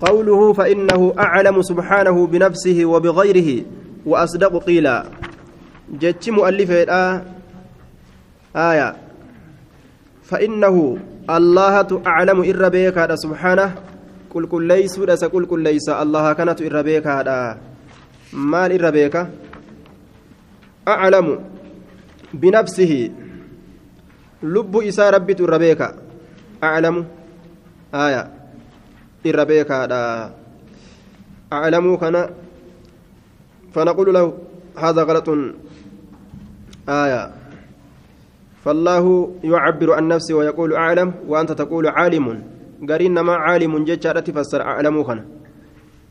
قوله فإنه أعلم سبحانه بنفسه وبغيره وأصدق قيلا. جتش مؤلف آية. فإنه الله أعلم إر بيك سبحانه. قل قل ليس ودس قل قل ليس. الله كانت إر بيك مال إر بيك؟ أعلم بنفسه. لب إسا ربي بيك. أعلم. آية. إر بيك أعلم كان فنقول له هذا غلط آية فالله يعبر عن نفسه ويقول أعلم وأنت تقول عالم قرين ما عالم جتشارة تفسر أعلم خنا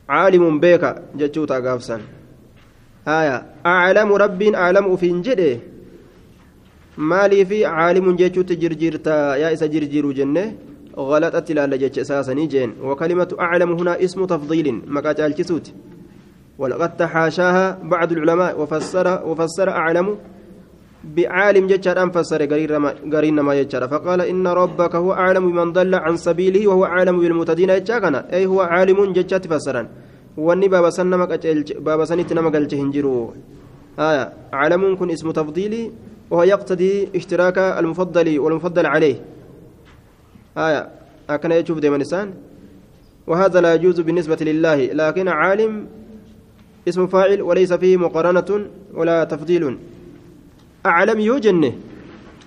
عالم بيك جتشوتا قافسا آية أعلم رب أعلم في جده مالي في عالم جتشوت جرجيرتا يا إسا جرجير جنة غلطت لا جتش أساسا جين. وكلمة أعلم هنا اسم تفضيل مكاتا الكسوت ولقد تحاشاها بعض العلماء وفسر وفسر أعلم بعالم جتشان فسر قرين ما يجتشان فقال إن ربك هو أعلم بمن ضل عن سبيله وهو أعلم بالمتدين يجتشان أي هو عالم جتشات فسرا واني بابا سن بابا سنت نما قلت هنجرو. آية عالم كن اسم تفضيلي وهو يقتضي اشتراك المفضل والمفضل عليه. آية أكن يشوف دائما إنسان وهذا لا يجوز بالنسبة لله لكن عالم اسم فاعل وليس فيه مقارنة ولا تفضيل aclam yoo jenne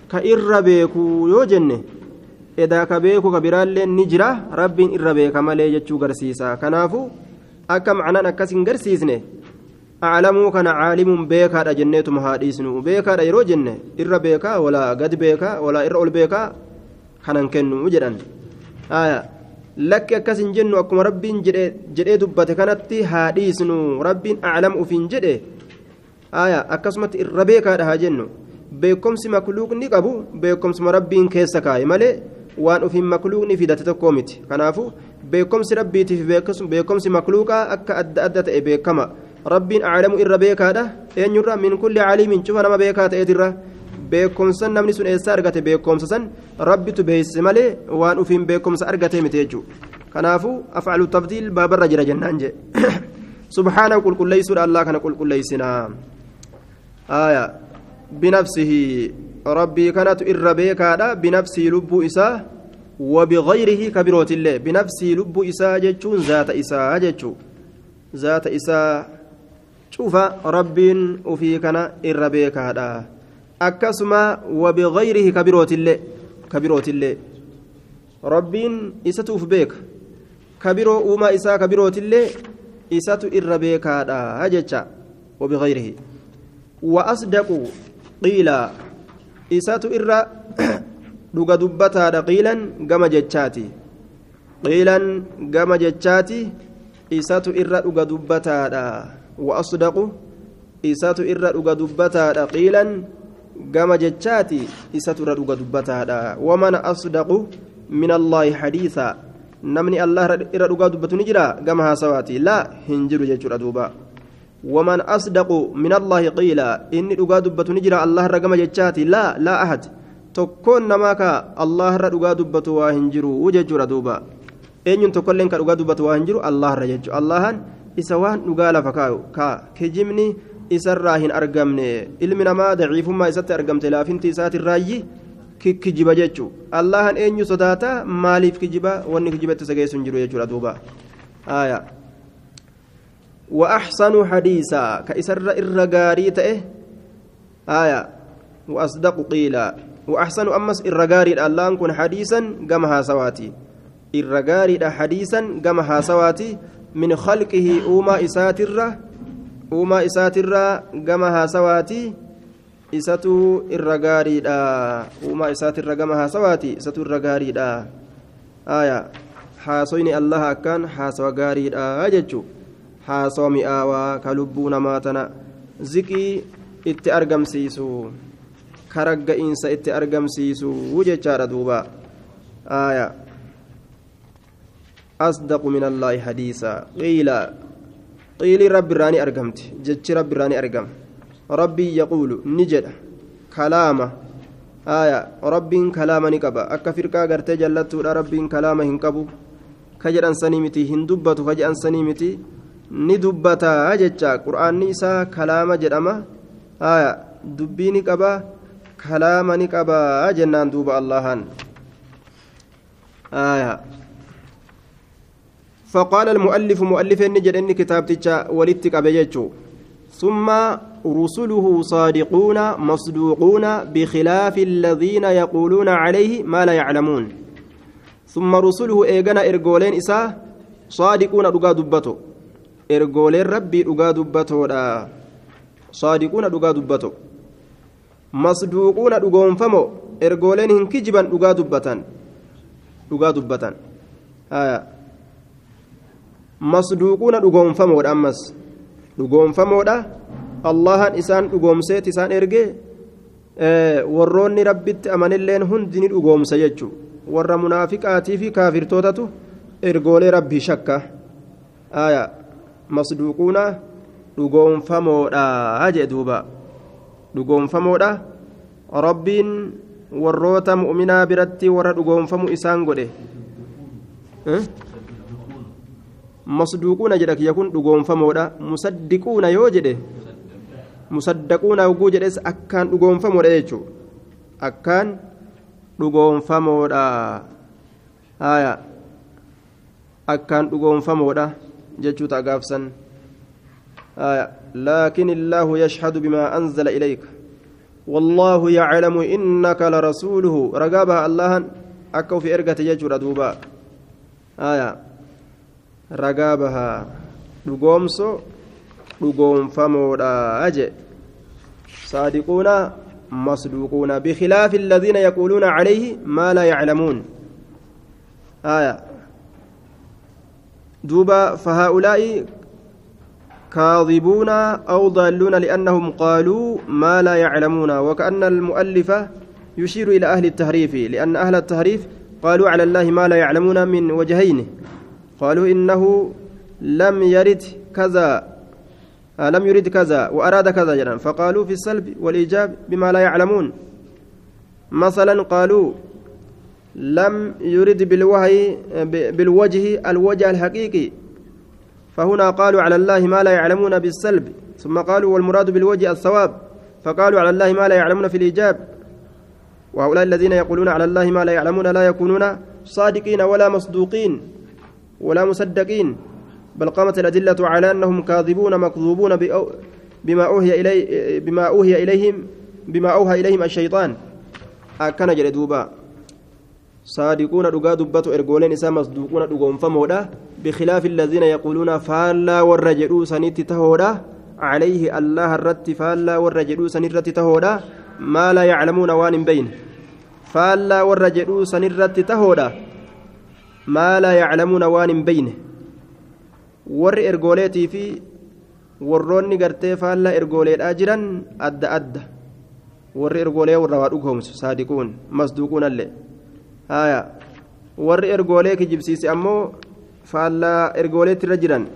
ka irra beeku yoo jenne edaa ka beeku ka biraallee ni jira rabbiin irra beeka malee jechuu garsiisa kanaafu akka macnaan akkas hin garsiisne aclamuu kana caalimuun beekaadha jenneetuma haa dhiisnu beekaadha yeroo jenne kanan kennu jedhan. Lakki akkas hin jennu akkuma rabbiin jedhee dubbate kanatti haa dhiisnu. Rabbiin aclam ufiin jedhe. Akkasumatti irra beekaadha haa jennu. Beekomsi makluuqni qabu beekomsuma rabbiin keessa kaaye malee waan ofiin makluuqni fidate tokkoo miti. Kanaafu beekomsi rabbiitiif beekomsi makluuqaa akka adda adda ta'e beekama. Rabbiin aclamu irra beekaadha. Eenyurra min kulli caliimiin cufa nama beekaa ta'eetirra beekomsan namni sun eessa argate beekomsa san rabbitu beeksise malee waan ofiin beekomsa argate miti jechuudha kanaafu afcalu tafdiil baabarra jira jennaan jee subhaana qulqulleessuudha allaa kana qulqulleessinaa. آية بنفسه ربي كانت إربيكا بنفسه لب إساه وبغيره كبيروت الله بنفسه لب إساه جتشون ذات إساه جتشو ذات إساه شوف ربين وفي كان إربيكا akkasuma wabigayrihi kabirootillee kabirootillee rabbiin isatuuf beeka kabiroo uumaa isaa kabirootillee isatu irra beekaadha jecha wabigayrihi وأصدق قيل إسات إرى dhuga dubbataadha qiilan gama jechaati qiilan gama jechaati isatu irra dhuga dubbataadha wa asdaqu isatu irra dhuga dubbataadha qiilan gama jechaati isatu irra dhuga dubbataadha. Waman asdaqu min allaahi hadiisa namni allah irra dhugaa dubbatu ni jira? Gama haasawaati. Laa hin jiru jechuudha duuba. ومن أصدق من الله قيلا إني أقا دبة نجرى الله رقم جتشاتي لا لا أحد تكون نماك الله رقا دبة واهنجرو وججر دوبا أين تكون لك رقا دبة واهنجرو الله رجج الله إسوان نقال فكاو كا كجمني إسراهن أرقمني إلمنا ما ضعيف ما إسات أرقمت لا فنتي إسات الراجي kijiba jechuun allahan eenyu sodaata? Maaliif kijiba? Wanni kijibatti isa geessu hin jiru jechuudha duuba. وأحسن حديثا كإسر الرقاري تأه آية وأصدق قيلا وأحسن أمس الرقاري الآن كن حديثا قمها سواتي الرقاري حديثا قمها سواتي من خلقه أوما إساتر أوما إساتر قمها سواتي isatu irra gaariidha uumaa isaatirra gama haasawaati isatu irra gaariidha aya haasoyni allaha akkaan haasawa gaariidha jechuu haasawa mi'aawaa ka lubbuu namaa tana ziqii itti argamsiisu ka ragga'iinsa itti argamsiisu jechaadha duuba aya asdaqu min allaahi hadiisa qiila qiilii rabbi irraa ni argamti jechi rabbi irraa ni argama rabbii yaquulu ni jedha kalaama aya rabbiin kalaama ni qaba akka firqaa gartee jallattuudha rabbiin kalaama hin qabu kajedhan sanii miti hin dubbatu kajedhan sanii miti ni dubbataa jecha qur'aanni isaa kalaama jedhama haya dubbii ni qaba kalaama ni qabaa jennaan duuba allahan haya فقال المؤلف مؤلف نجد إن كتابتك ولدتك بيجو ثم رسله صادقون مصدوقون بخلاف الذين يقولون عليه ما لا يعلمون. ثم رسله إيغانا إرغولين إسا صادقون دغا دبتو. إرغولين ربي دغا دبتو صادقون دغا دبتو. مصدوقون دغون فمو إرغولين هنكجبا دغا دبتان دغا دبتان آية. masduuquuna dhugoonfamoodha ammas. Dhugoonfamoodha allahan isaan dhugoomseet isaan ergee warroonni rabbitti amanilleen hundi ni dhugoomsa jechuu warra munaafiqaatii fi kaafirtootatu ergoolee rabbii shakka. Aya masduuquuna dhugoonfamoodha jee duuba. Dhugoonfamoodha rabbiin warroota mu'minaa biratti warra dhugoonfamu isaan godhe masduuquuna jedha kiyya kun dhugoonfamoodha musaddiquuna yoo jedhe musaddaquuna hogguu jedhes akkaan dhugoonfamoodha jechuudha akkaan dhugoonfamoodha haya akkaan dhugoonfamoodha jechuu ta'a gaafsan haya laakin illaahu yashhadu bimaa anzala ilayka والله يعلم إنك لرسوله رقابها الله أكو في إرقة يجور دوبا آية ragaa bahaa dhugoomso dhugoonfamoodha aje saadiquuna masduuquuna bikhilaafi alladhiina yaquuluuna calayhi maa laa yaclamuun aya duuba fahaa'ulaa'i كاذبون أو ضالون لأنهم قالوا ما لا يعلمون وكأن المؤلف يشير إلى أهل التهريف لأن أهل التهريف قالوا على الله ما لا يعلمون من وجهين قالوا إنه لم يرد كذا آه لم يرد كذا وأراد كذا جدا فقالوا في السلب والإيجاب بما لا يعلمون. مثلا قالوا لم يرد بالوهي بالوجه الوجه الحقيقي. فهنا قالوا على الله ما لا يعلمون بالسلب. ثم قالوا والمراد بالوجه الثواب. فقالوا على الله ما لا يعلمون في الإيجاب. وهؤلاء الذين يقولون على الله ما لا يعلمون لا يكونون صادقين ولا مصدوقين. ولا مصدقين بل قامت الأدلة على أنهم كاذبون مكذوبون بما أوهي إلي بما أوهي إليهم بما أوهى إليهم الشيطان. أكن جلدوبا صادقون دغا دبتو ارغولين إسا مصدوقون دغون فمودا بخلاف الذين يقولون فالا والرجلوا سنيت تهودا عليه الله الرت فالا والرجلوا سنيت تهودا ما لا يعلمون وان بين. فالا والرجلوا سنيت تهودا. Maa laa yaclamuuna waan hin beyne. Warri ergooleetii fi warroonni gartee faallaa ergooleedhaa jiran adda adda. Warri ergoolee warra waa dhugoomsu saadiquun masduuquun allee haya warri ergoolee kijibsiise ammoo faallaa ergooleetti irra jiran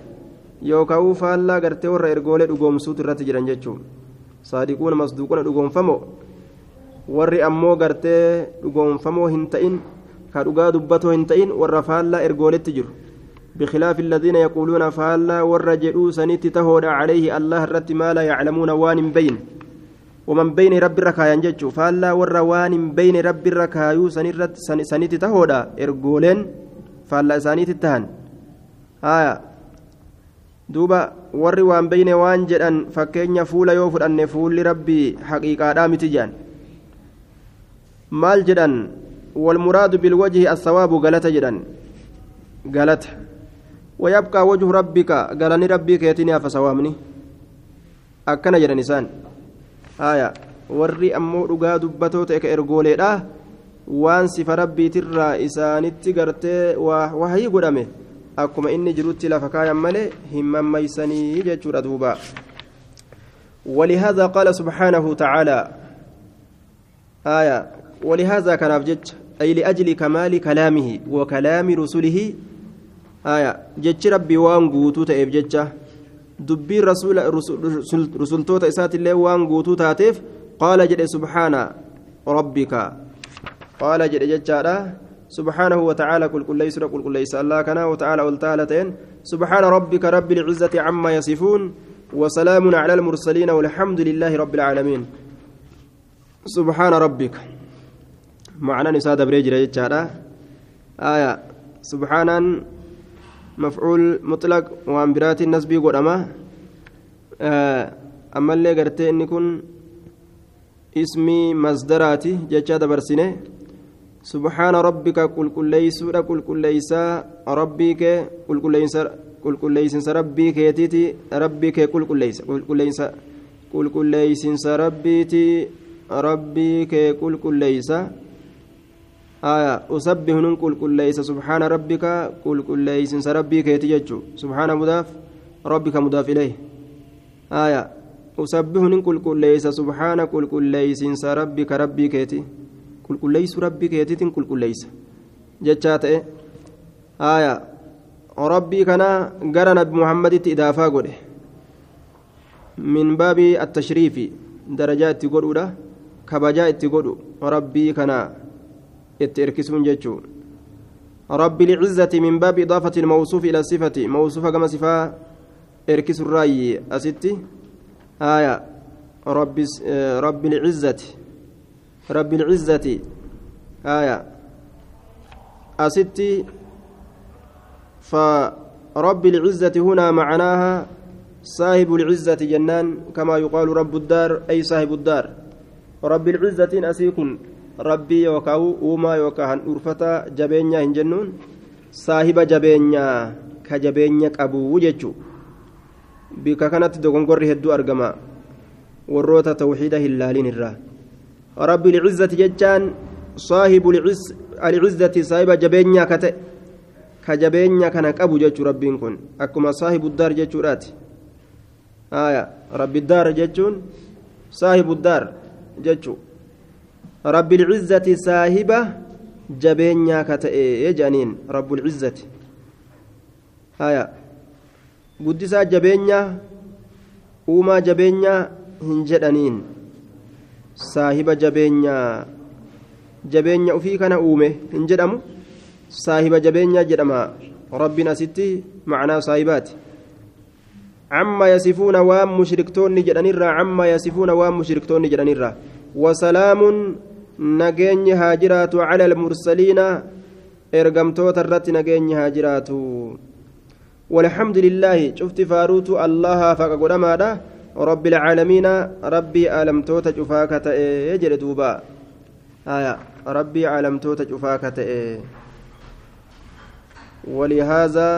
yookaan faallaa gartee warra ergoolee dhugoomsuutu irratti jiran jechuun. Saadiquun masduuquun dhugoomfamoo warri ammoo gartee dhugoomfamoo hin. كدغا دبتو هنتين ور فالا ارغولت جر بخلاف الذين يقولون فالا ور جدو سنيت تهود عليه الله الرت ما لا يعلمون وان بين ومن بين رب الركايا ججو فالا ور وان بين رب الركايو سنيت سنيت تهود ارغولن فالا سنيت تهن آية duuba warri waan beyne waan jedhan fakkeenya fuula yoo fudhanne fuulli rabbii haqiiqaadhaa miti jedhan maal والمراد بالوجه الثواب غلط جدا غلط ويبقى وجه ربك قالني ربك يتني فسوامني أكن جدا نسان آية warri ammoo dhugaa dubbatoo ta'e ka ergooleedha waan sifa rabbiitirraa isaanitti gartee wahayii godhame akkuma inni jirutti lafa kaayan malee hin mammaysanii jechuudha duuba ولهذا قال سبحانه تعالى آية ولهذا كان أبجد أي لأجل كمال كلامه وكلام رسله. آية. جتش ربي وان قوتو تأيب جتش دبي رسول رسول توتا إسات الله وان قوتو تاتيف. قال جد سبحان ربك. قال جد جتش سبحانه وتعالى كل كل ليس كل كل ليس. الله كنا وتعالى والتالتين سبحان ربك رب العزة عما يصفون وسلام على المرسلين والحمد لله رب العالمين. سبحان ربك. معنى نساد بريجر آية سبحانا مفعول مطلق وأن برات النسب قدما آه أما اللي قرتي إن كن اسمي مصدراتي جتشا دبرسينه سبحان ربك قل كل ليس قل كل ليس ربك قل كل ليس قل كل ليس ربي كيتيتي ربك قل كل ليس قل كل ليس قل كل ليس ربيتي ربك قل كل ليس. آية أسبح ننقل كل ليس سبحان ربك قل كل ليس ربي كيتي سبحان مضاف ربك مضاف إليه آية أسبح ننقل كل ليس سبحان قل كل ليس ربك ربي كيتي qulqulleeysu rabbii keetiitiin qulqulleeysa jechaa ta'e haaya rabbii kana gara nabi muhammaditti idaafaa godhe min baabii attashriifi darajaa itti godhuudha kabajaa itti godhu rabbii kana itti irkisuun jechuu رب العزة من باب إضافة الموصوف إلى الصفة موصوف كما صفة إركس الرأي. أستي؟ آية. رب رب العزة رب العزة آية. أستي؟ فرب العزة هنا معناها صاحب العزة جنان كما يقال رب الدار أي صاحب الدار. رب العزة أسيكن. rabbii yookaan uumaa yookaan handhuurfata jabeenyaa hin jennuun saahiba jabeenyaa ka jabeenya qabu jechuudha bika kanatti dogongorri hedduu argama. Warroota tawxiida hin laaliin irraa. Rabbi licizzati jechaan saahibu alicizzati saahiba jabeenyaa ka ta'e ka jabeenya kana qabu jechuu rabbiin kun. Akkuma saahibu daar jechuudhaati. Rabbi daar jechuun saahibu daar jechuudha. رب العزة صاحب جبينيا كتئ يجانين رب العزة آية قدسا جبينيا jabeenyaa hin jedhaniin saahiba jabeenyaa jabeenya ufii kana uume hin jedhamu saahiba jabeenyaa jedhama rabbiin asitti macnaa saahibaati عما يصفون وام مشركتون جدنيرا عما يصفون وام مشركتون جدنيرا وسلام نجين هاجرات على المرسلين ارقمتوت الرت نجين هاجرات. والحمد لله شفت فاروت الله فقد ماذا رب العالمين ربي ألمتوت جفاكة يجري دوبا. آية ربي ألمتوت جفاكة ولهذا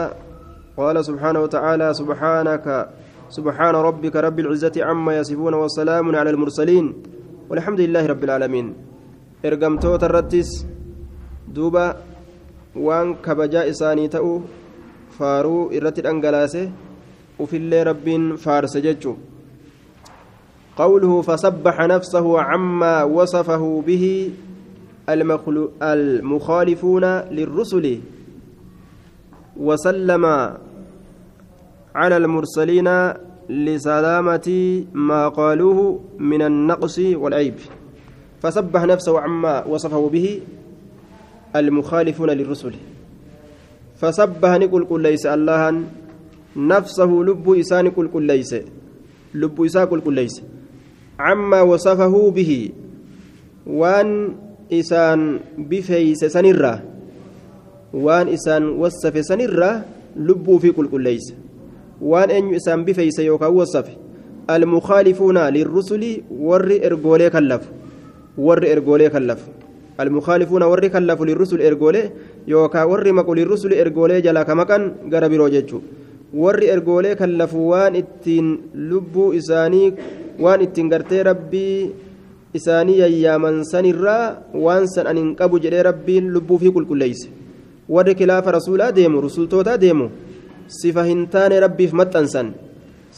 قال سبحانه وتعالى سبحانك سبحان ربك رب العزة عما يصفون وسلام على المرسلين. والحمد لله رب العالمين ergamtoota irrattis duuba waan kabajaa isaanii ta'u faaruu irratti dhangalaase ufillee rabbiin faarse jechuun قوله فسبح نفسه عما وصفه به المخالفون للرسل وسلم على المرسلين لسلامة ما قالوه من النقص والعيب. فسبح نفسه عما وصفه به المخالفون للرسل. فسبح نقول قل ليس الله نفسه لب إسان قل قل ليس. لب إسان قل قل ليس. عما وصفه به. وان إسان بفيس سنرة. وان إسان وصف سنرة لبوا في كل كل ليس. وان أن إسان بفيس يوكا وصف المخالفون للرسل ور إرجولي كلف ور إرجولي كلف المخالفون ور كلف للرسل إرجولي يوكا ور مقول للرسل إرجولي جلا كمكان غربي روجتشو ور إرجولي كلف وان إتين لبوا إساني waan ittiin gartee rabbii isaanii yayyaaman sanirraa waan san an hin qabu jedhee rabbiin lubbuu fi qulqulleeyse. Warri kilaafa rasuulaa deemu rusultootaa deemu sifa hin taane rabbiif maxxansan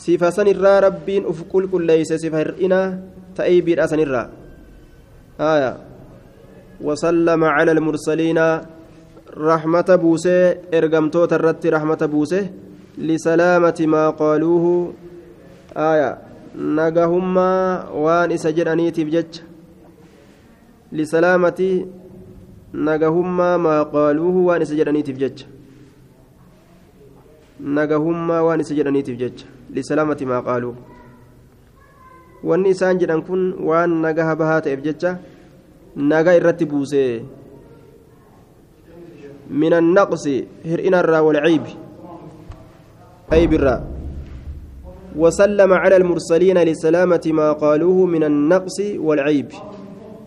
sifa sanirraa rabbiin uf qulqulleeyse sifa hir'inaa ta'ee biidhaa sanirraa آية وسلم على المرسلين رحمة بوسه إرقمتو ترت رحمة بوسه لسلامة ما قالوه آية nagahummaa waan isa jedhaniitiif jecha lisalaamati nagahummaa maa qaaluuhu waan isa jedhaniitiif jecha nagahummaa waan isa jedhaniitiif jecha. Lisalaamati maa qaaluuhu wanni isaan jedhan kun waan nagaha bahaa ta'eef jecha naga irratti النقص هرئنا الرا والعيب عيب الرا وسلم على المرسلين لسلامة ما قالوه من النقص والعيب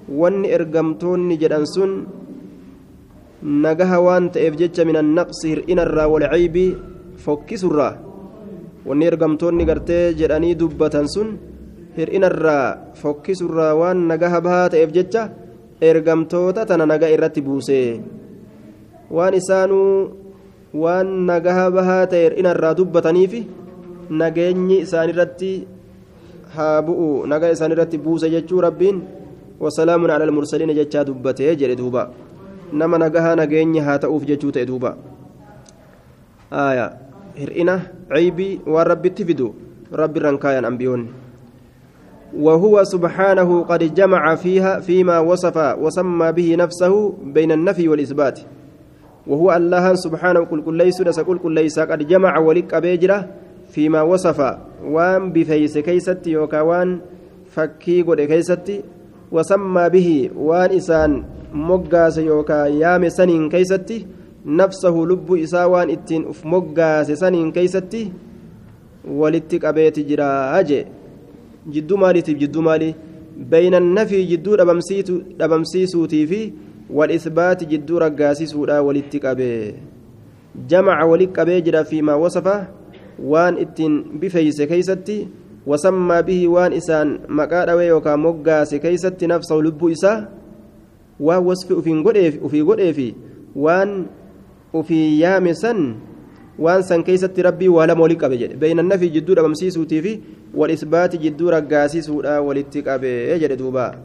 وان ارقمتون جدنسون نجها وان تأفجج من النقص هرئنا الرا والعيب وان ارقمتون قرتي جدني دبة سن هرئنا الرا فكس الرا وان نجها بها تأفجج ارقمتوتا تنا نجا إرتي بوسي waan isaanuu waan nagaha bahaa ta'e inarraa dubbataniif nageenyi isaanirratti haa bu'u nagaa isaanirratti buuse jechuu rabbiin wasalaamun ala almursaliina jechaa dubbatee jedhe duuba nama nagahaa nageenyi haa ta'uuf jechuu ta'e duuba hir'ina caybii waan rabbitti fidu rabbi ambiyoonni. وهو سبحانه قد جمع فيها فيما وصف وسمى به نفسه بين النفي والإثبات وهو الله سبحانه قل قل ليس قل قل ليس قد جمع ولك أبيجرة فيما وصف وان بفيس كيستي يوكا وان فكي قد كيستي وسمى به وان إسان مقاس يوكا يام سنين نفسه لب إسا وان إتين أف مقاس سنين كيستي ولتك أبيت جرا أجي. جدو مالي تب جدو مالي. بين النفي جدو دبمسيسوتي في والإثبات جدو رقاسي سودا ولتقبي جمع ولقبي جرا فيما وصف وان اتن بفيس كيستي وسمى به وان إسان مقاد ويوكا مقاس كيستي نفسه لب إسا. ووصف أفين قدف أفي قدف وان أفي يامسا وان سن كيستي ربي ولم ولقبي جد. بين النفي جدو ربمسيسوتي في والإثبات جدو رقاسي سودا ولتقبي جد دوبا؟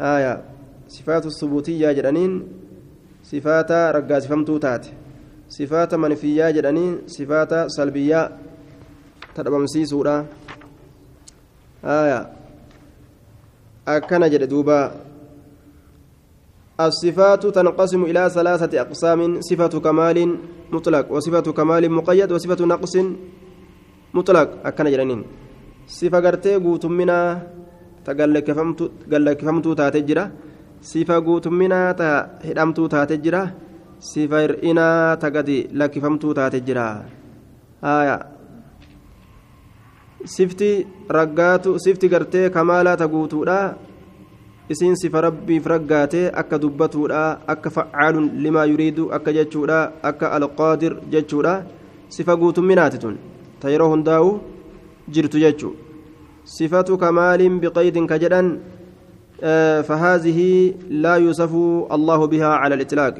آية. صفات الثبوتية جدانين صفات رقاس فمتو تات صفات منفية جدانين صفات سلبية تدبمسي سورة آية. أكن جد دوبا؟ الصفات تنقسم إلى ثلاثة أقسام صفة كمال مطلق وصفة كمال مقيد وصفة نقص مطلق. أكن جدانين صفة قرتي قوتمنا تقلكفمتو تاتي جرا. sifa guutumminaa ta hidhamtuu taate jira sifa hir'inaa ta gadi lakkifamtuu taate jira haya sifti isiin sifa rabbiif raggaatee akka dubbatuudha akka facaalun limaa yuriidu akka jechuudha akka alqaadir jechuudha sifa guutumminaati tun ta yeroo hundaa'u jirtu jechuu sifatu kamaaliin biqaydin ka jedhan فهذه لا يوصف الله بها على الإطلاق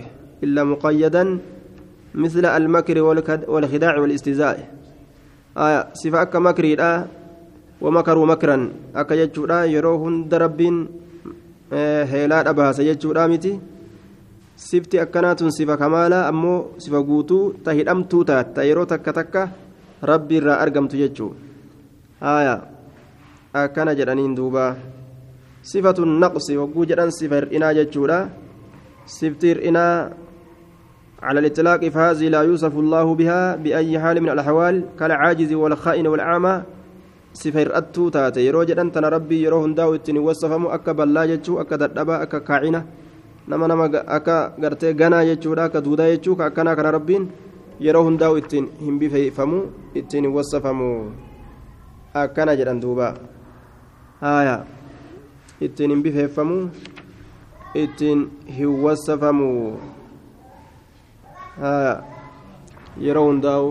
إلا مقيدا مثل المكر والخداع والاستهزاء آية صفة أكا مكري ومكروا مكرا أكا يجودا يروهن دربين هيلات أبها سيجودا متي sifti akkanaatun sifa kamaalaa ammoo sifa guutuu ta hidhamtuu taat ta yeroo takka takka rabbi irraa argamtu jechuu haya akkana jedhaniin duubaa صفة النقص وجوجا صفة إنا جتشورا صفة إنا على الإطلاق فهذه لا يوصف الله بها بأي حال من الأحوال كالعاجز والخائن والأعمى صفة أتو تاتي يرو جدن تنا ربي يرو هنداو اتني وصفمو أكا بلا جتشو أكا دردبا أكا كاعنة نما نما أكا غرتي غنا جتشورا أكا دودا جتشو أكنا كان ربين يرو هنداو اتن هم بفهمو اتني وصفمو أكنا جدن دوبا آية ittiin hin bifeeffamu ittiin hin wassafamu yeroo hundaa'u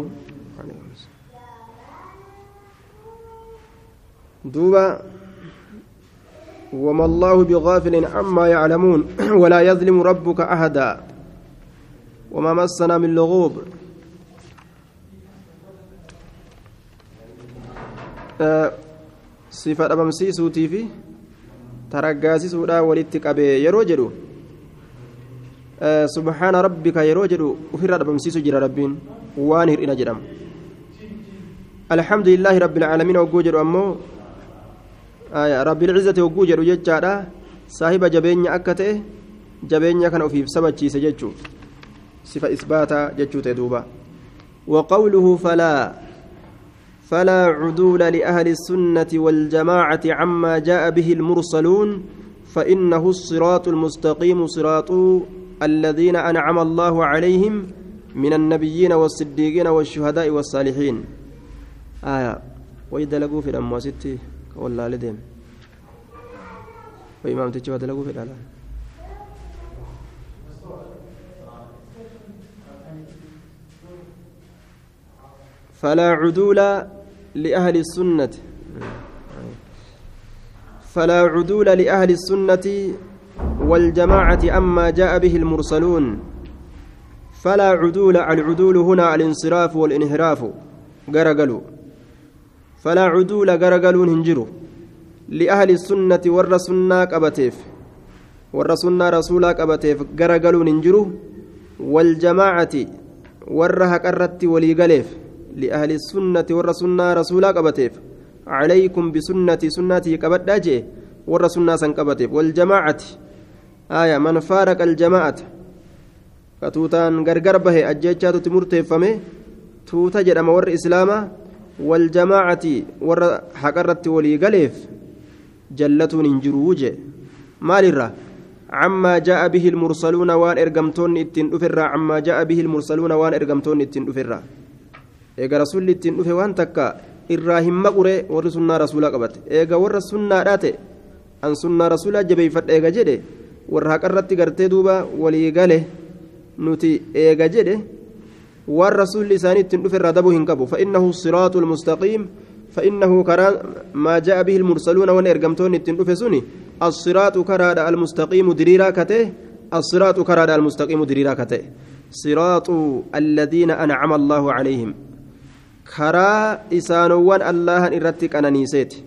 duuba وما الله بغافل عما يعلمون ولا يظلم ربك أحدا وما مسنا من لغوب آه صفة أبمسيسوتي فيه taraggaasisuudha walitti qabee yeroo jedhu subhaana rabbika yeroo jedhu ofirraa dhabamsiisu jira rabbiin waan hir'ina jedhama alhamdulillaahi rabbil caalamiin hogguu jedhu ammoo rabbil cizzati hogguu jedhu jechaadha. Saahiba jabeenya akka ta'e jabeenya kana ofiif sabachiise jechuu sifa isbaataa jechuu ta'e duuba. وقوله فلا فلا عدول لأهل السنة والجماعة عما جاء به المرسلون فإنه الصراط المستقيم صراط الذين أنعم الله عليهم من النبيين والصديقين والشهداء والصالحين آية وإذا لقوا في الأمواسيتي والله لديم. وإمام تجوا دلقوا في الأعلام فلا عدول لأهل السنة. فلا عدول لأهل السنة والجماعة أما جاء به المرسلون. فلا عدول العدول هنا الانصراف والانحراف. قرقلوا. فلا عدول قرقلوا هنجروا لأهل السنة ور سنة قبتيف. ور سنة رسولا قبتيف قرقلوا هنجروا والجماعة ور هكرت ولي قليف لأهل السنة ور سنة رسولا قبتيف. عليكم بسنة سنتي قبت جي ور سنة سنقبتيف والجماعة آية من فارق الجماعة. كتوتان غرغر به أجيتشاتو تمرتفمه توتا جدما ور إسلاما والجماعة ور حقرت ولي قليف جلتون انجروج مال الرّ عما جاء به المرسلون وان ارغمتون اتين دفرا عما جاء به المرسلون وان ارغمتون اتين دفرا eega rasuulli ittiin dhufe waan takka irraa hin maqure warri sunnaa rasuulaa qabate eega warra sunnaadhaa ta'e an sunnaa rasuulaa jabeeffadha eega jedhe warra haqarratti gartee duuba walii gale nuti eega jedhe dhufe irraa dabuu hin qabu fa'innahu siraatu lmustaqiim فإنه كرا ما جاء به المرسلون وان ارغمتون اتن دفسوني الصراط كرا المستقيم دريرا كته الصراط كرا المستقيم دريرا كته صراط الذين أنعم الله عليهم karaa isaanowwan allahan irratti qananiiseeti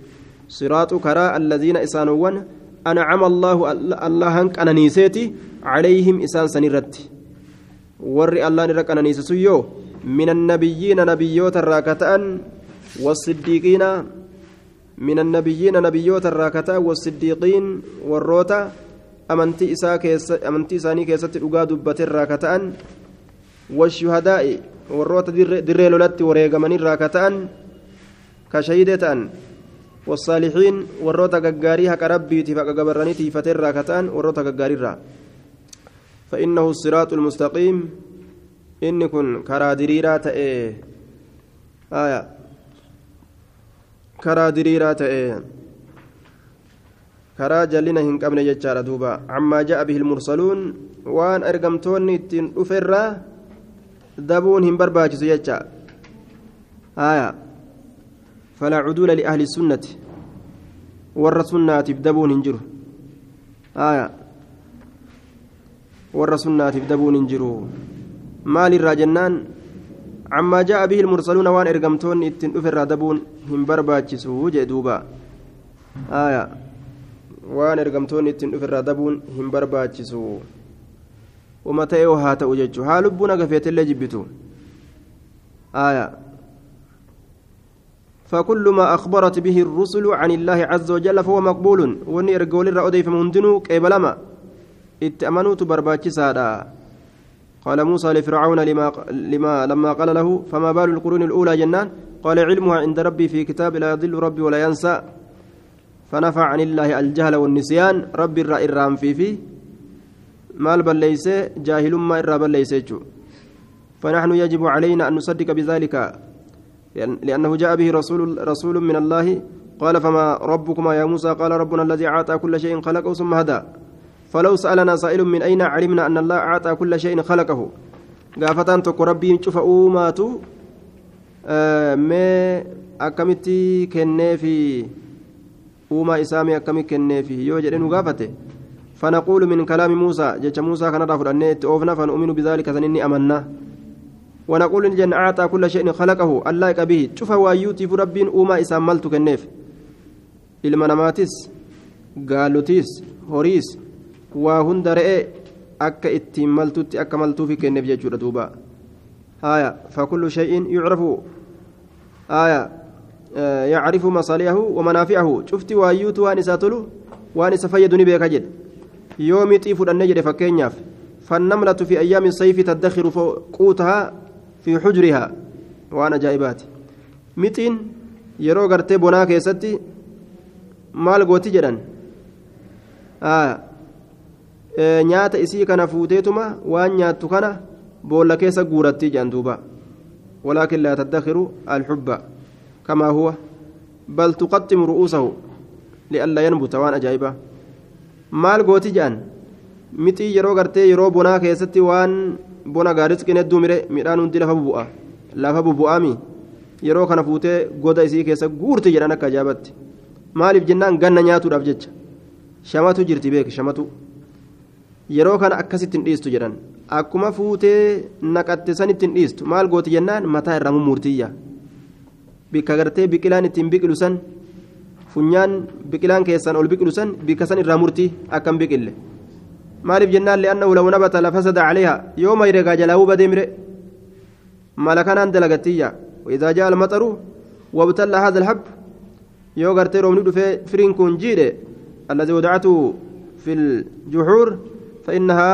siraatu karaa alladiina isaanowwan ancama allaahu allahan qananiiseeti calayhim isaan san irratti warri allahan irra qananiise sun yoo min annabiyyiina nabiyyoota irraa ka ta'an wasiddiiqiina min annabiyyiina nabiyyoota irraa ka ta'an wasiddiiqiin warroota amantii isaanii keessatti dhugaa dubbate irraa ka ta'an washuhadaa'i warroota dirree lolatti wareegamanirraa ka ta'an ka shahidee ta'an والصالحين وروتا غغاري حق ربي تفق غبرني تيفتر راكتان وروتا غغاري فإنه الصراط المستقيم. إن كن كرا آية. كرا دريرا تأي كرا جلنا هن قبل يجار دوبا. عما جاء به المرسلون. وان أرقمتوني تن أفرّا. dabuun hin barbaachisu jecha aya falaa cuduula liahli sunnati warra sunnaatiif dabuun hin aya warra sunnaatiif dabuun hin jiru. Maalirraa jennaan عما جاء به المرسلون waan ergamtoonni ittiin dhufan irraa dabuun hin barbaachisu jechuu duuba aya waan ergamtoonni ittiin dhufan irraa dabuun hin barbaachisu وما تأيو هاتا وججو ها لبونا قفيت اللي جبتو آية فكل ما أخبرت به الرسل عن الله عز وجل فهو مقبول وني إرقول الرأودي فمهندنو كيبلما اتأمنوا تبرباتش سادا قال موسى لفرعون لما, لما لما قال له فما بال القرون الأولى جنان قال علمها عند ربي في كتاب لا يضل ربي ولا ينسى فنفع عن الله الجهل والنسيان ربي الرأي الرام في فيه maal balleeyse? Jaahilummaa irraa balleeyse jechuu. فنحن يجب علينا أن نصدق بذلك لأنه جاء به رسول رسول من الله قال فما ربكما يا موسى قال ربنا الذي أعطى كل شيء خلقه ثم هدى فلو سألنا سائل من أين علمنا أن الله أعطى كل شيء خلقه؟ قافتان تكو ربي شوف أوماتو آه ما أكمتي كنافي أوما إسامي أكمي كنافي يوجد إنه قافته فنقول من كلام موسى جج موسى كان رافض أن أوفنا فنؤمن بذلك سنني أمنا. ونقول جن أعطى كل شيء خلقه اللائق به شوف وايوتي في رب أوما إساملت كنيف المناماتس قالوتيس هوريس وهند رئي أكا اتملتت أكا ملتو في كنيف جيشورة دوبا آية فكل شيء يعرف آية آه يعرف مصالحه ومنافعه شفت وايوت وانساتلو وانس فيدني بك جد yoo mixii fudhannee jedhe fakkeenyaaf fannamlatu fi ayyaami sayfi taddakhiru quutahaa fi xujrihaa waan ajaa'ibaati mixiin yeroo gartee bonaa keessatti maal gooti jedhan nyaata isii kana fuuteetuma waan nyaattu kana boolla keessa guurattii jaanduuba walaakin laa taddakiru alxubba kamaa huwa. Bal tuqaximu ru'uusahu lialla yanbuta waan ajaa'ibaa maal gooti jedhan? Mixii yeroo gartee yeroo bonaa keessatti waan bona gaarisqin hedduu mire midhaan hundi lafa bubu'a lafa bubu'aami. Yeroo kana fuutee goda isii keessa guurti jedhan akka ajaa'ibatti maaliif jennaan ganna nyaatuudhaaf jecha? Shamatu jirti beeki shamatu. Yeroo kana akkasittiin dhiistu jedhan akkuma fuutee naqatte sanittiin dhiistu maal gooti jennaan mataa irraa mummuurtiyya bikka gartee biqilaan ittiin biqilu san funyaan biqilaan keessaan ol biqilu san bikka san irraa murtii akkam biqille maaliif jennaan li'annahu law nabata lafasada caleeha yoo mayreegaa jalaa badee mire mala kanaan dalagatiyya وإذا جاء المطر وابتلى هذا الحب يو غرتي رومني دفي فرين كون جيده الذي وضعته في الجحور فإنها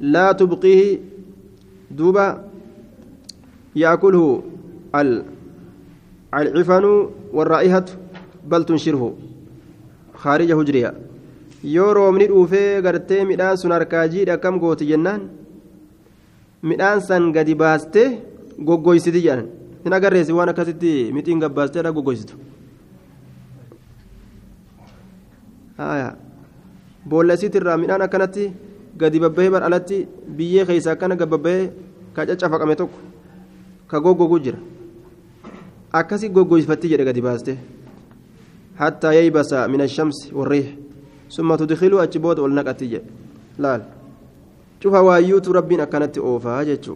لا تبقيه دوبا يأكله العفن والرائحة بل تنشره خارج هجرها yoo roobni dhuufee gartee midhaan sun harkaa jiidha akkam gooti jennaan midhaan san gadi baastee goggoysiti jedhan hin agarreesi waan akkasitti mixiin gabbaasteedha goggoysitu boolla isiitirraa midhaan akkanatti gadi babbahee bar alatti biyyee keessa akkana gabbabbahee ka caccafaqame tokko ka goggogu jira akkasi goggoyfatti jedhe gadi baastee حتى ييبس من الشمس والريح ثم تدخله أجبود والنقتي لا شوف وايوت ربنا كانت أوفا جتشو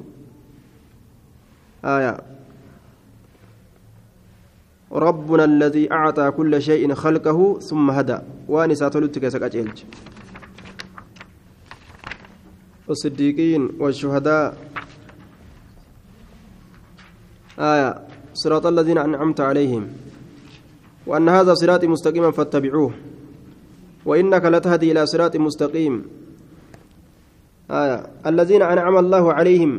آية ربنا الذي أعطى كل شيء خلقه ثم هدى وأني ساتلتك سكاجيلج والصديقين والشهداء. آية صراط الذين أنعمت عليهم. وأن هذا صراطي مستقيما فاتبعوه. وإنك لتهدي إلى صراط مستقيم. آية الذين أنعم الله عليهم.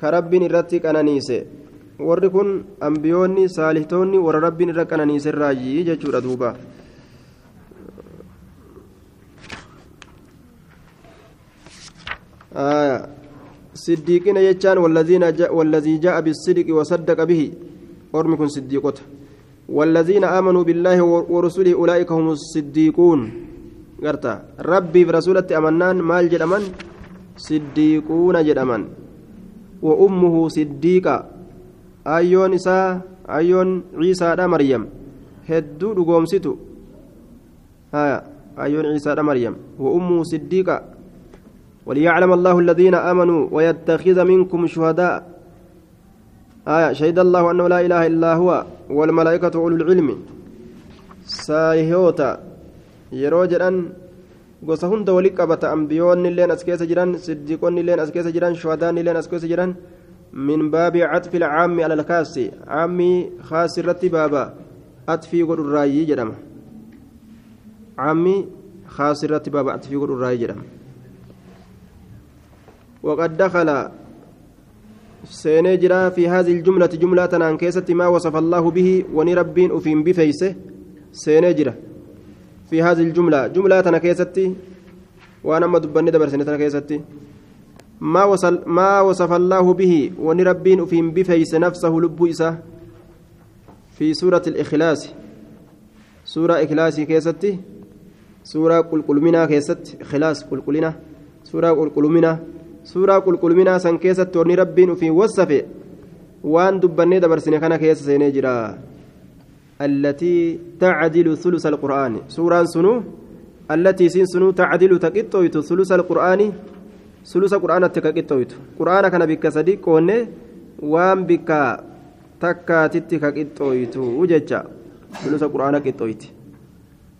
كرب الرتك أنانيسي warri kun ambiyoonni saalihtoonni warra rabbiin irra qananiise raajii jechuudha siddiiqina jechaan wallazii ja'a bisidqi wasaddaqa bihi ormi kun siddiiqota والذين آمنوا بالله ورسله أولئك هم الصديقون قرتا ربي برسولة أمنان مال جدمن صديقون جدمن وأمه صديقة أيون إساء أيون عيسى دا مريم هدو دقومستو هايا أيون عيسى دا مريم وأمه صديقة وليعلم الله الذين آمنوا ويتخذ منكم شهداء آية شهد الله أنه لا إله إلا هو والملائكة أولو العلم سايهوتا يروجران ambiyoonni illeen as keessa jiran siddiqoonni illeen as keessa jiran shuhadaanni illeen as keessa jiran min baabi catfi lcaammi ala lkaasi caammi kaasi irratti baaba atfii godhurraayyii jedhama caammi kaasi irratti baaba atfii godhurraayyii jedhama dakala seenee jira fi هذه الجملة جملة أن كيست ما وصف الله به ونربين أفين بفيسه jira في هذه الجملة. جملة أنا كيستي وأنا ما دبني دبر سنة كيستي. ما وصل ما وصف الله به ونربين أفين بفيس نفسه لب إساه في سورة الإخلاص. سورة إخلاص كيستي. سورة قل قل منا كيست إخلاص قل قلنا سورة قل قل منا suuraa qulqulminaa san keessatti warni rabbiin ufiin wassafe waan dubbannee dabarsine kana keessa seenee jira allatii tacdilu thulusa alqur'aani suuraan sunu allatii siin sunu tacdilu taqixxooytu thulusa alqur'aani sulusa qur'aanatti ka qixxooytu qur'aana kana bikka sadi qoonne waan bikka takkaatitti ka qixxooytu jecha sulusa qur'aana qixxooyti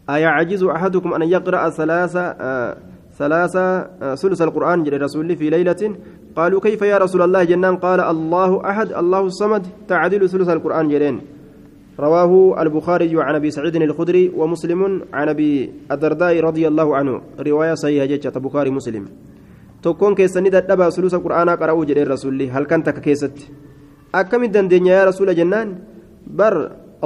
أحدكم أن يقرأ ثلاثة آه ثلاثة ثلث القرآن جل رسول في ليلة قالوا كيف يا رسول الله جنان قال الله أحد الله الصمد تعدل ثلث القرآن جلين رواه البخاري عن ابي سعيد الخدري ومسلم عن ابي الدرداء رضي الله عنه روايه صحيحه جت البخاري مسلم tokkoon keessanii dadhabaa sulusa qur'aanaa qara'uu jedhee rasuulli halkan takka keessatti akkamitti dandeenya yaa rasuula jennaan bar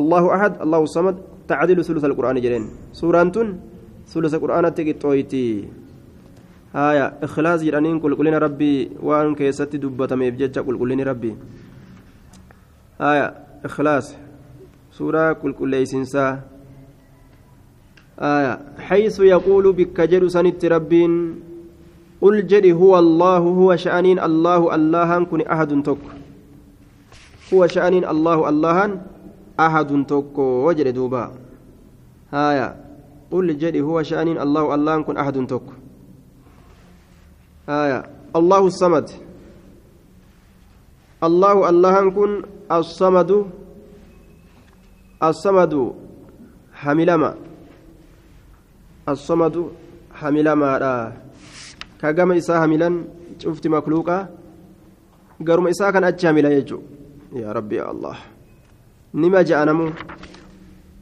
allahu ahad allahu samad tacdilu sulusa alqur'aani jedheen suuraan tun sulusa qur'aanatti qixxooyti haya ikhlaas jedhaniin qulqullina rabbii waan keessatti dubbatameef jecha qulqullinni rabbii haya ikhlaas suuraa qulqulleeysinsaa haya haysu yaquulu bikka jedhu sanitti rabbiin قل جدي هو الله هو شأنين الله اللهان كن أحد تك هو شأنين الله اللهان أحد تك وجد دوبا هايا قل جدي هو شأنين الله اللهان كن أحد تك هايا الله الصمد الله اللهان كن الصمد الصمد حملما الصمد حملما gama isaa hamilan cufti makluuqaa garuma isaa kan achi hamila jechuudha yaa rabbi allah nima ja'anamu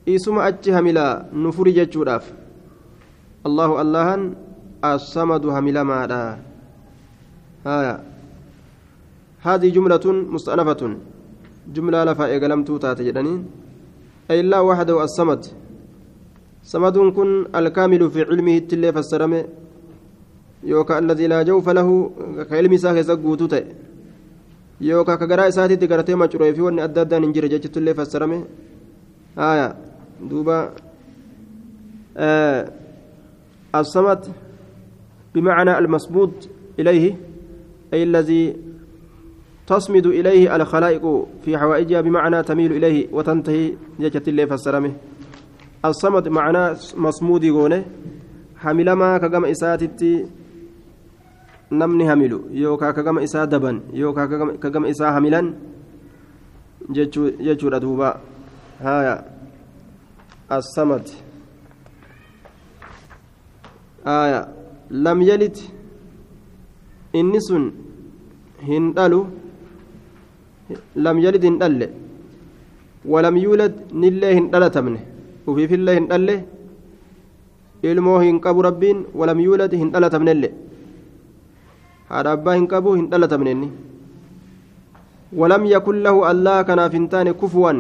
isuma achi hamila nu furi jechuudhaaf allahu allahan assamadu hamilamaadha haya هذه جملة مستأنفة جملة لفا إيقلم توتا تجدنين أي الله وحده الصمد صمد كن الكامل في علمه التلي alladii laa jawfa lahu ka ilmi isaa keessa guutuu ta'e yookaan ka garaa isaatiitti garatee macuree fi wanni adda addaan hin jire jechitullee fassarame haaya duuba الصمت بمعنى المصمود إليه أي الذي تصمد إليه الخلائق في حوائجها بمعنى تميل إليه وتنتهي جت اللي فسرمه الصمد معناه مصمود يقونه حمل ما كجمع إساتتي namni hamilu yookaan ka gama isaa daban yookaan ka gama isaa hamilan jechuudha duuba haya assamad haya lam yalid inni sun hin dhalu lam yalid hin dhalle walam yuulad nillee hin dhalatamne ufiifillee hin dhalle ilmoo hin qabu rabbiin walam yuulad hin dhalatamnellee haadha abbaa hin qabu hin dhalatamne inni ولم يكن له الله كان فنتان كفوا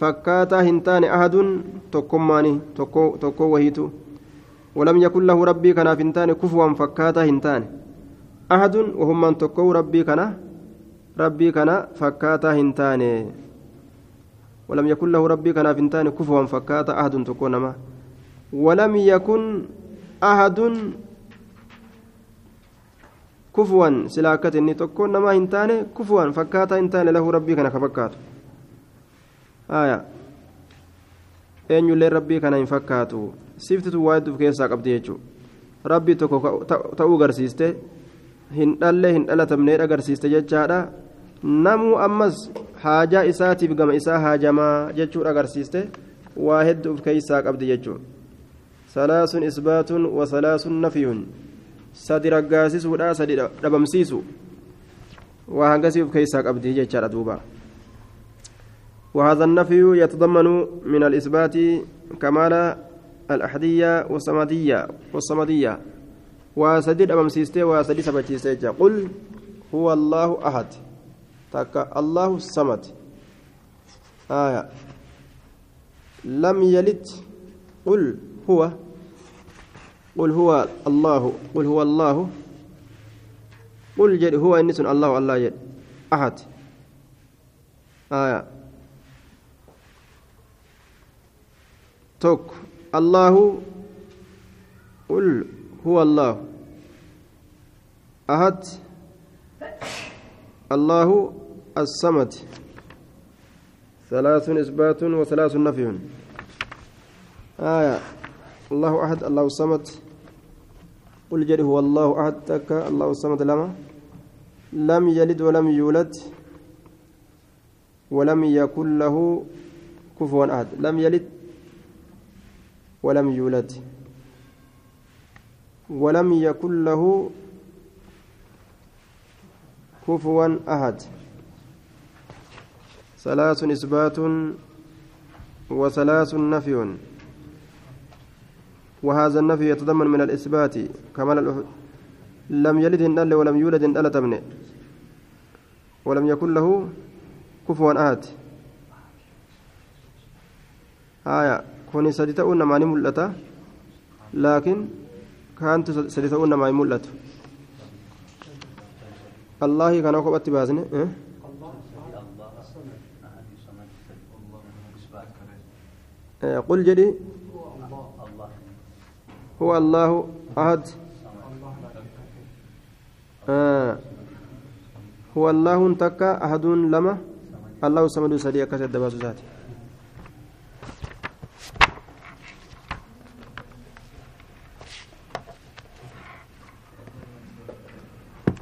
فكاتا هنتان أحد تكماني تكو تكو وهيتو ولم يكن له ربي كان فنتان كفوا فكاتا هنتان أحد وهم من تكو ربي كان ربي كان فكاتا هنتان ولم يكن له ربي كان فنتان كفوا فكاتا أحد تكو نما. ولم يكن أحد كفوا سلاكة إني تكون نما هنتاني كفوا فكاتا هنتاني له ربي كان كفكاتو آية. rabbii kana hin fakkaatu siftitu waa hedduuf keessaa qabdi jechuudha rabbii tokko ta'uu agarsiiste hin dhalle hin dhalatamnee agarsiiste jechaadha namuu ammas haajaa isaatiif gama isaa haajamaa jechuudha agarsiiste waa hedduuf keessaa qabdi jechuudha salaasun isbaatun wa salaasun nafiyun sadi raggaasisuudha sadi dhabamsiisu waa hangasii of keessaa qabdii jechaadha duuba وهذا النفي يتضمن من الإثبات كمال الأحدية والصمدية والصمدية وسديد أمام سيستي وسديد سبتي قل هو الله أحد تك الله الصمد آية لم يلد قل هو قل هو الله قل هو الله قل جد هو إنس الله الله جد أحد آية توك الله قل هو الله. أحد. الله الصمد. ثلاث إثبات وثلاث نفي. آية. الله أحد الله الصمد. قل جل هو الله أحد. تك الله الصمد لما؟ لم يلد ولم يولد. ولم يكن له كفوا أحد. لم يلد ولم يولد. ولم يكن له كفوا أحد. ثلاث إثبات وثلاث نفي. وهذا النفي يتضمن من الإثبات كمال لم يلد إن ولم يولد إن تمنه ولم يكن له كفوا أحد. آية. كوني سديتؤون ماني ملتا لكن كانت سديتؤون ماني ملت الله كان قبت بازني إيه؟ قل جدي. هو الله أحد. آه. هو الله تكا أحد لما؟ الله سمد سدي أكثر دباسو ذاتي.